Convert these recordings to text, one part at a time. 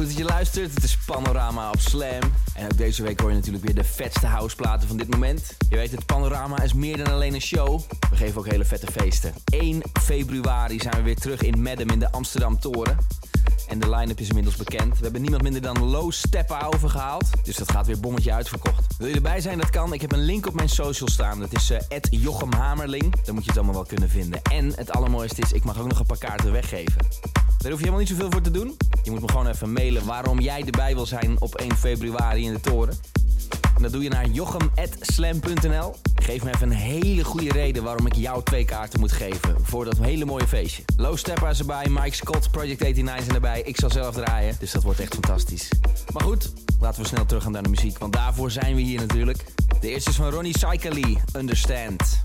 Goed dat je luistert. Het is Panorama op Slam. En ook deze week hoor je natuurlijk weer de vetste houseplaten van dit moment. Je weet het, Panorama is meer dan alleen een show. We geven ook hele vette feesten. 1 februari zijn we weer terug in Madam in de Amsterdam Toren. En de line-up is inmiddels bekend. We hebben niemand minder dan Low Steppa overgehaald. Dus dat gaat weer bommetje uitverkocht. Wil je erbij zijn? Dat kan. Ik heb een link op mijn social staan. Dat is uh, Jochem. Daar moet je het allemaal wel kunnen vinden. En het allermooiste is, ik mag ook nog een paar kaarten weggeven. Daar hoef je helemaal niet zoveel voor te doen. Je moet me gewoon even mailen waarom jij erbij wil zijn op 1 februari in de toren. En dat doe je naar jochem.slam.nl. Geef me even een hele goede reden waarom ik jou twee kaarten moet geven voor dat hele mooie feestje. Low Steppa is erbij, Mike Scott, Project 89 zijn erbij. Ik zal zelf draaien, dus dat wordt echt fantastisch. Maar goed, laten we snel terug gaan naar de muziek, want daarvoor zijn we hier natuurlijk. De eerste is van Ronnie Cycali, Understand.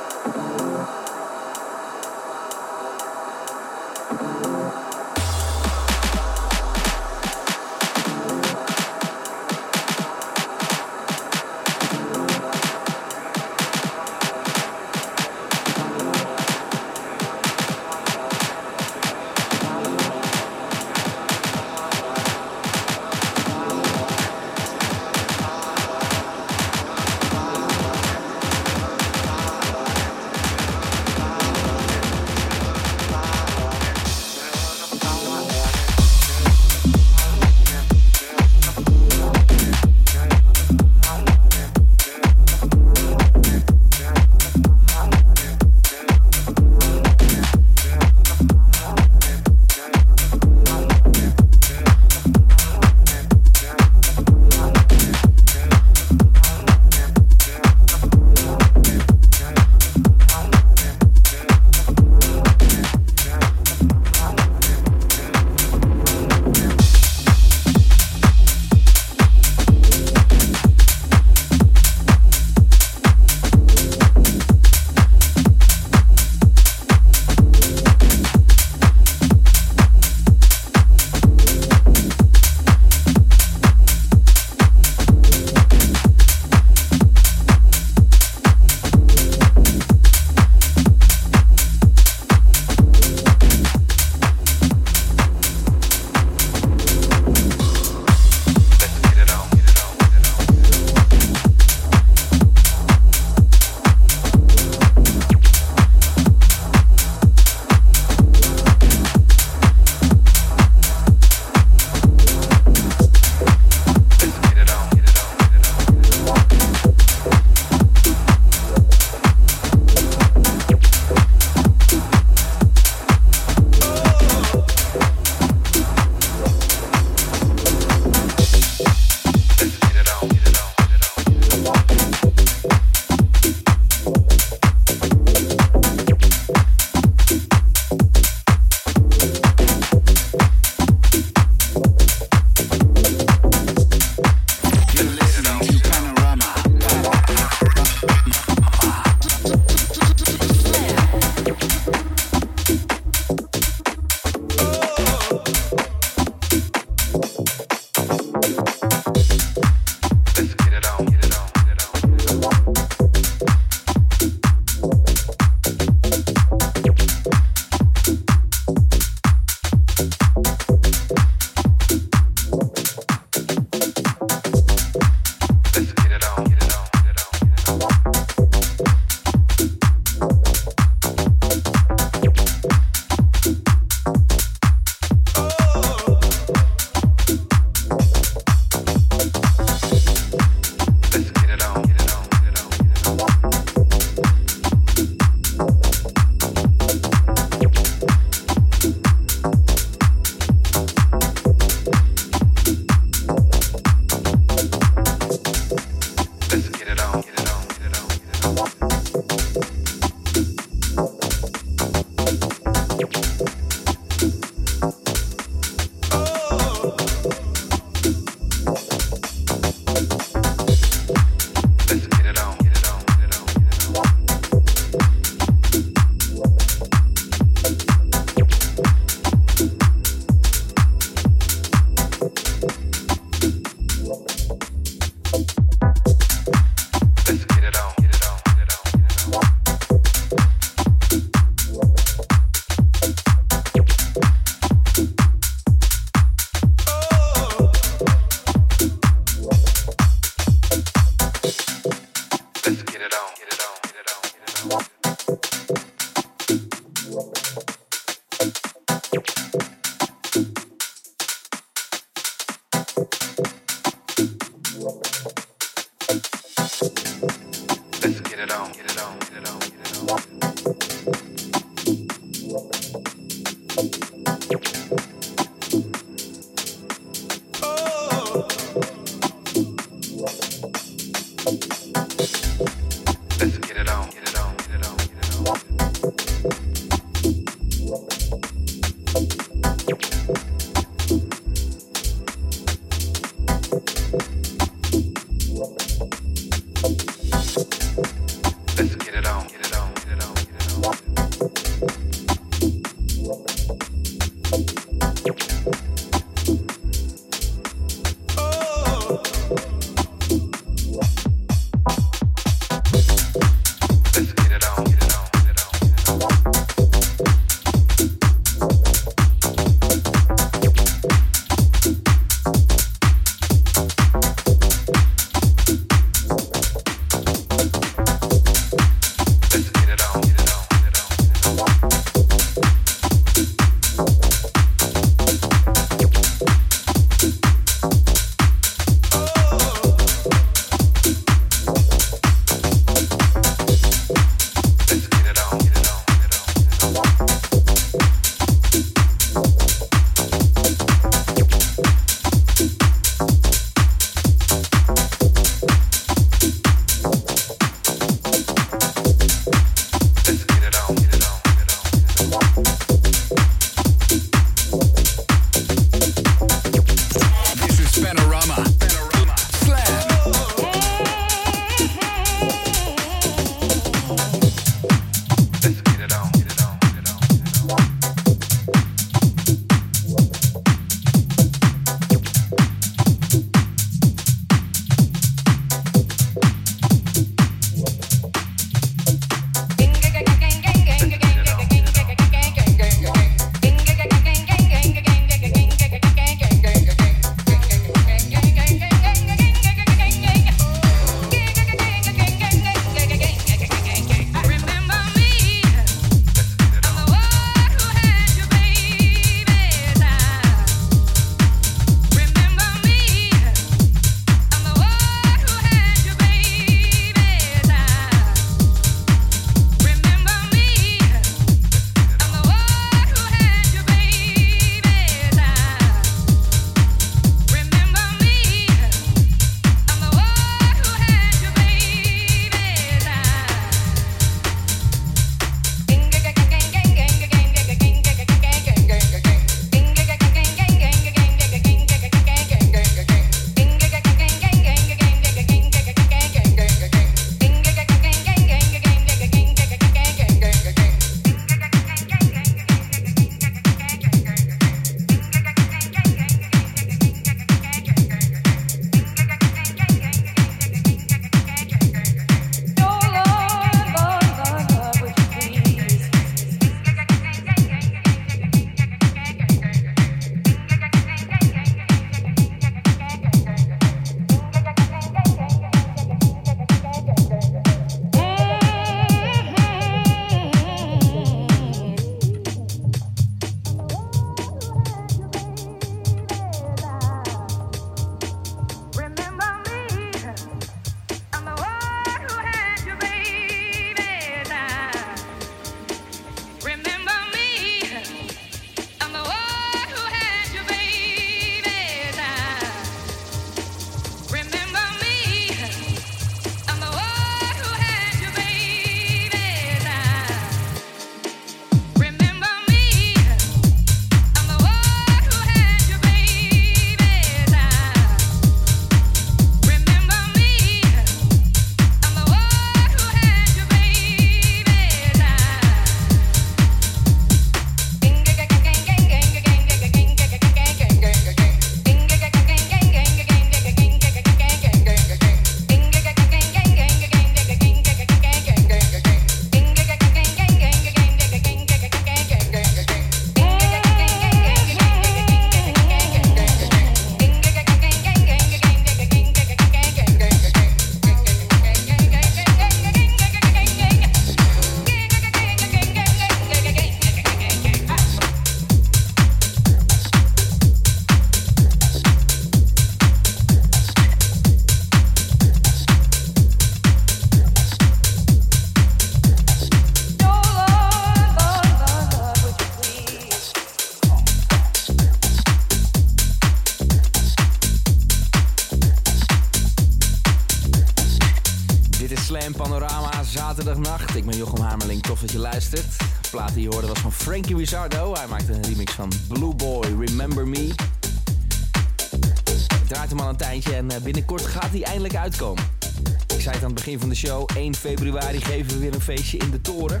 1 februari geven we weer een feestje in de toren.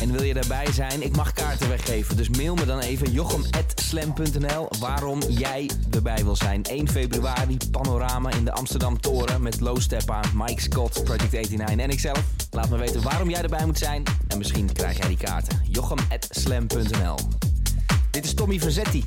En wil je daarbij zijn? Ik mag kaarten weggeven. Dus mail me dan even jochem.slam.nl waarom jij erbij wil zijn. 1 februari, panorama in de Amsterdam Toren met Low Steppa, Mike Scott, Project 89 en ikzelf. Laat me weten waarom jij erbij moet zijn. En misschien krijg jij die kaarten. jochem.slam.nl Dit is Tommy Verzetti.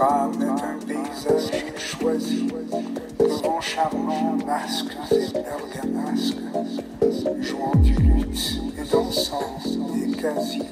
soir d'un désastre choisi, son charmant masque et bergamasques, jouant du luth et dansant des casiers.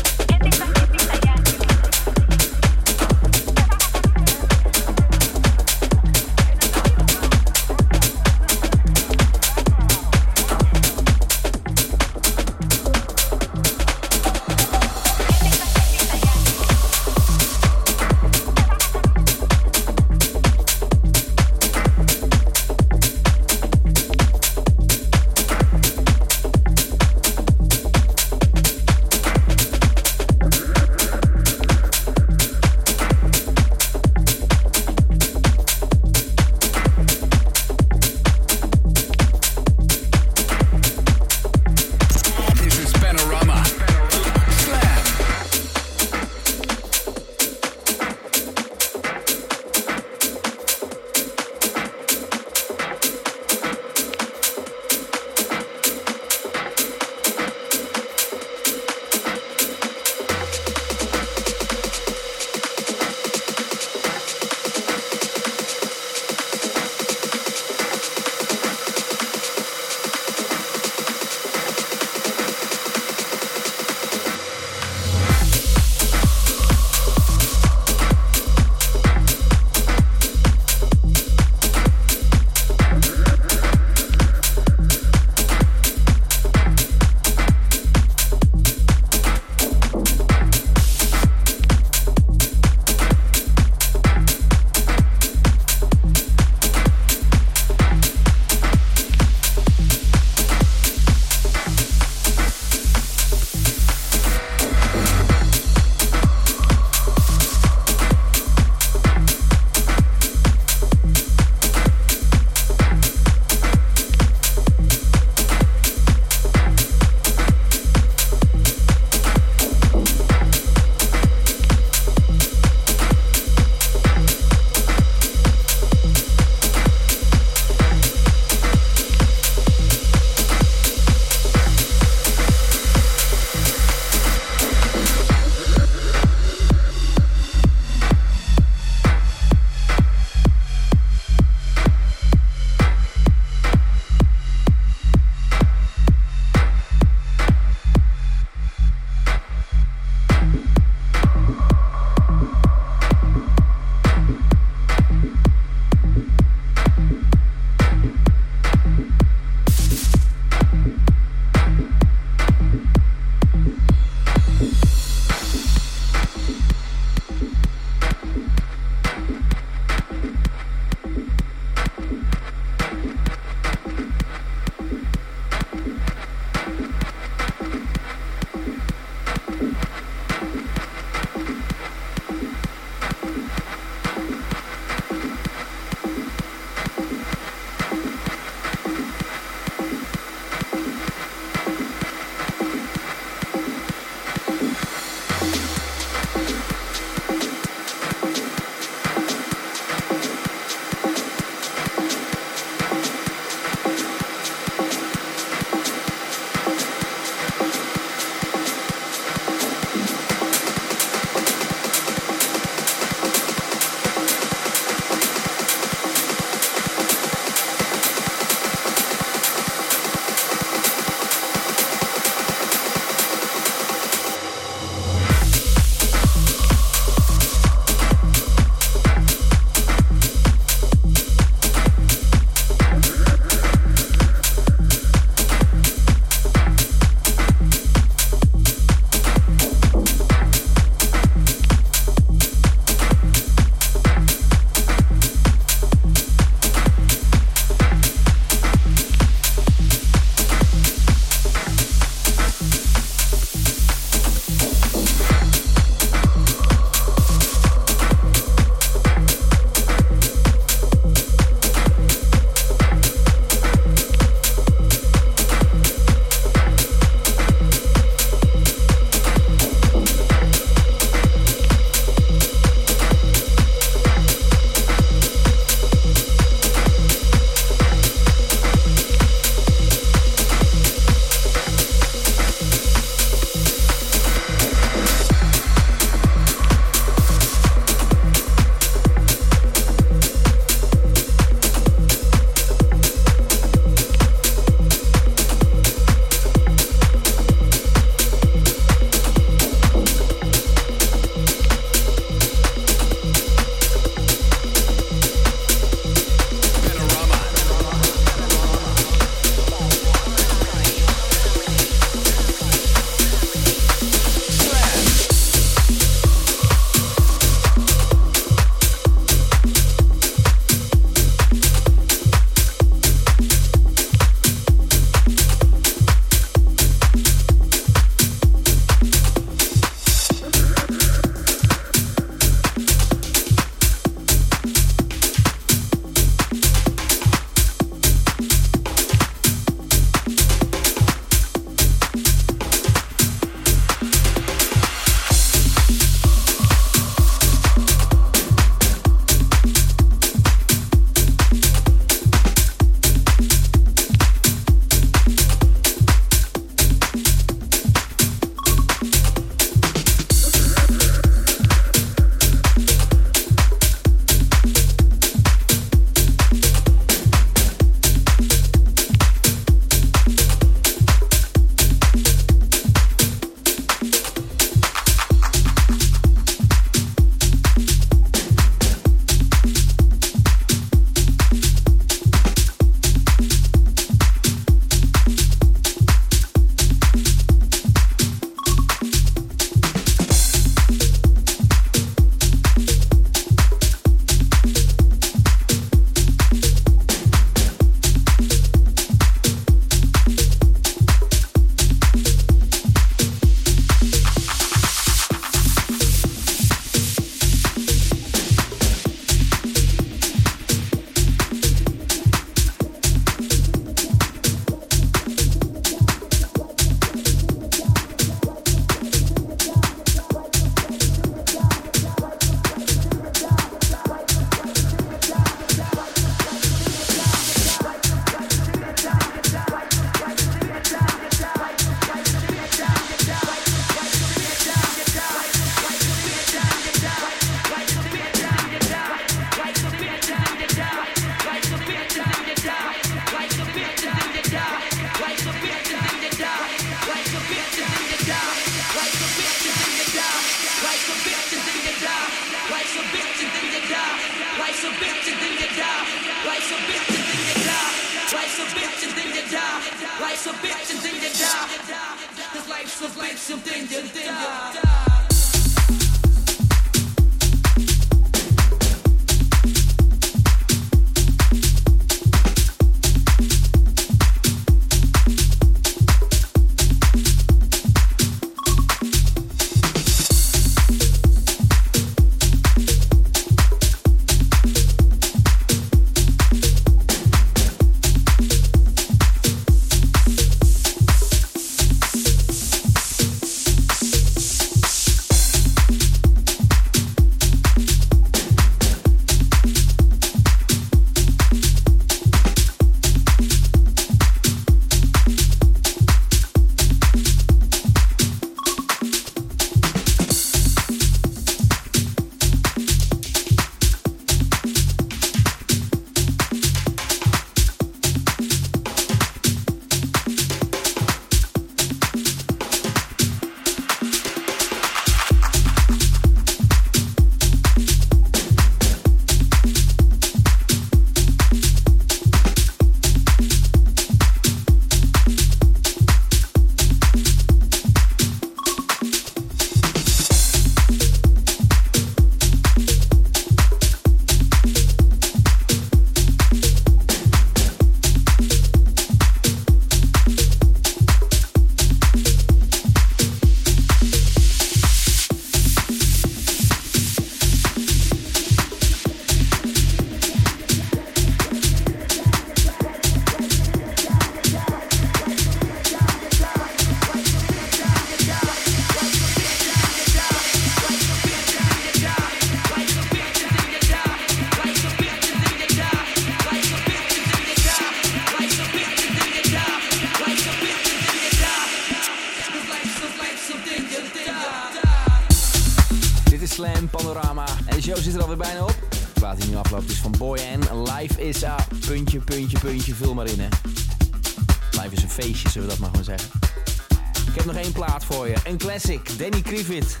Een classic. Danny Krivit.